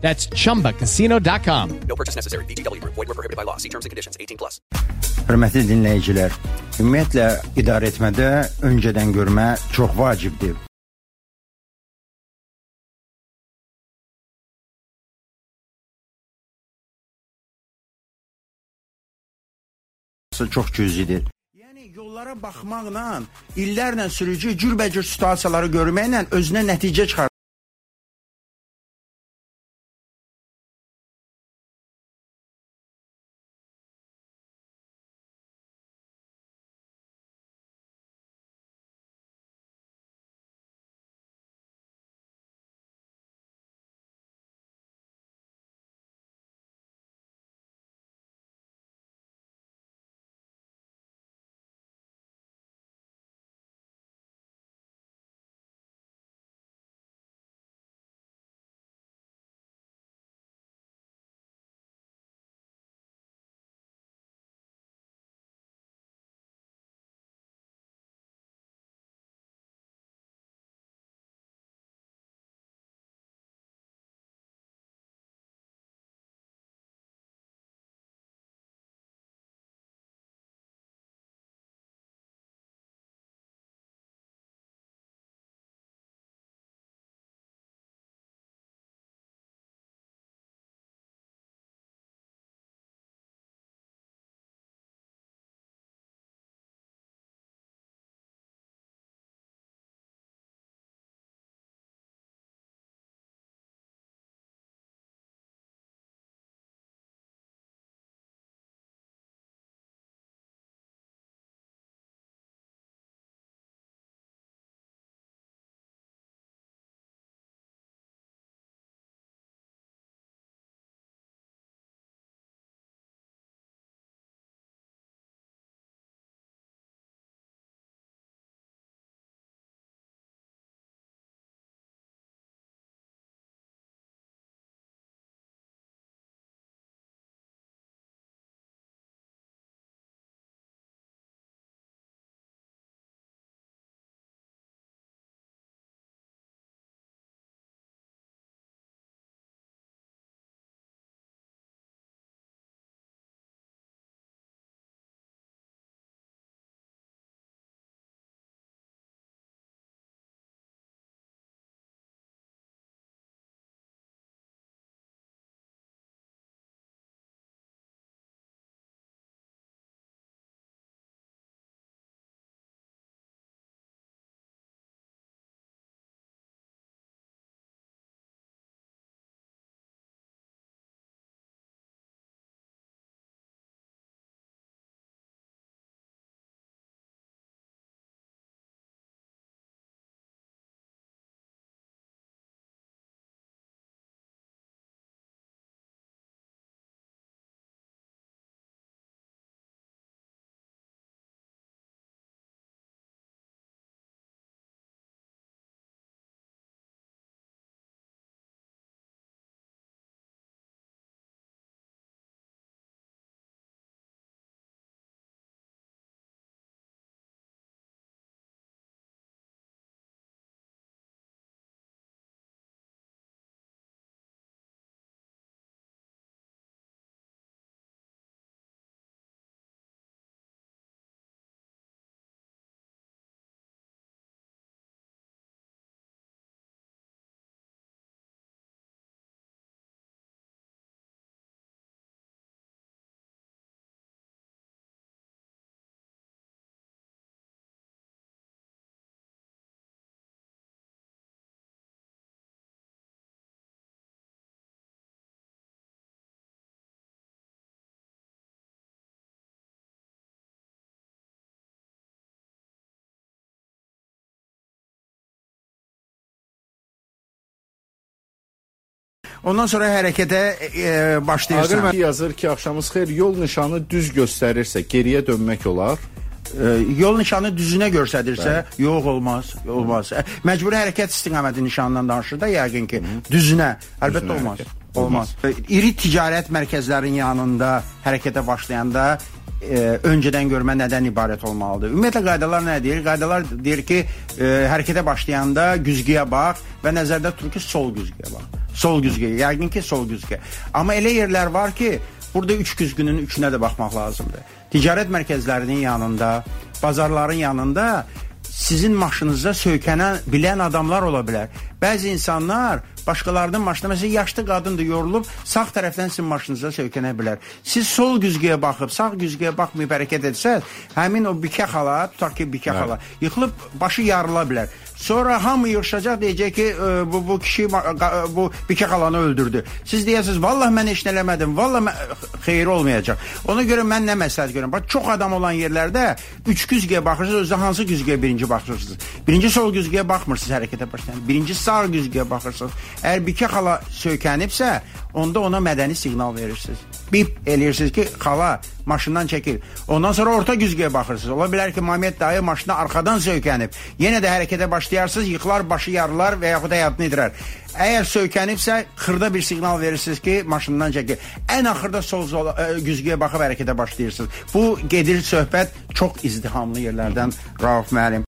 That's chumbacasino.com. No purchase necessary. VGW Group. Void were prohibited by law. See terms and conditions. 18 plus. Hörmətli dinləyicilər, ümumiyyətlə idarə etmədə öncədən görmə çox vacibdir. çox cüzidir. Yəni yollara baxmaqla, illərlə sürücü cürbəcür situasiyaları görməklə özünə nəticə çıxarır. Ondan sonra hərəkətə e, Aqil başlayırsan. müəllim yazır ki, axşamınız xeyir. Yol nişanı düz göstərirsə geriyə dönmək olar. E, yol nişanı düzünə göstərirsə, yox olmaz, olmaz. E, Məcburi hərəkət istiqaməti nişanından danışır da yəqin ki, düzünə. Əlbəttə olmaz. hərəkət. Olmaz. E, İri ticarət mərkəzlərinin yanında hərəkətə başlayanda e, öncədən görmə nədən ibarət olmalıdır? Ümumiyyətlə qaydalar nə deyir? Qaydalar deyir ki, e, hərəkətə başlayanda güzgüyə bax və nəzərdə tutur ki, sol güzgüyə bax. Sol güzgüyə, yəqin ki, sol güzgüyə. Amma elə yerlər var ki, burada üç güzgünün üçünə də baxmaq lazımdır. Ticarət mərkəzlərinin yanında, bazarların yanında sizin maşınınıza söykənən bilən adamlar ola bilər. Bəzi insanlar başqalarının maşınına məsələn yaşlı qadındır yorulub sağ tərəfdən sizin maşınınıza söykənə bilər. Siz sol güzgüyə baxıb sağ güzgüyə baxmayıb hərəkət etsəz, həmin o bikə xala, tutaq ki bikə xala yıxılıb başı yarıla bilər. Sonra hamı yığışacaq deyəcək ki, bu bu kişi bu bikə xalanı öldürdü. Siz deyəsiniz, "Vallah mən heç nə eləmədim. Vallah mən xeyir olmayacaq." Ona görə mən nə məsləhət görürəm? Bax çox adam olan yerlərdə üç güzgüyə baxırsınız, özdə hansı güzgüyə birinci baxırsınız? Birinci sol güzgüyə baxmırsınız hərəkətə başlayan. Birinci sağ güzgüyə baxırsınız. Əgər bikə xala söykənibsə, onda ona mədəni siqnal verirsiniz. Bip eləyirsiniz ki, xala maşından çəkil. Ondan sonra orta güzgüyə baxırsınız. Ola bilər ki, Mamet dayı maşına arxadan söykənib. Yenə də hərəkətə başlayarsınız, yıxılar, başı yarılar və yaxud həyatını itirər. Əgər söykənibsə, xırda bir siqnal verirsiniz ki, maşından çəkil. Ən axırda sol zola, ə, güzgüyə baxıb hərəkətə başlayırsınız. Bu gedir söhbət çox izdihamlı yerlərdən Rauf müəllim.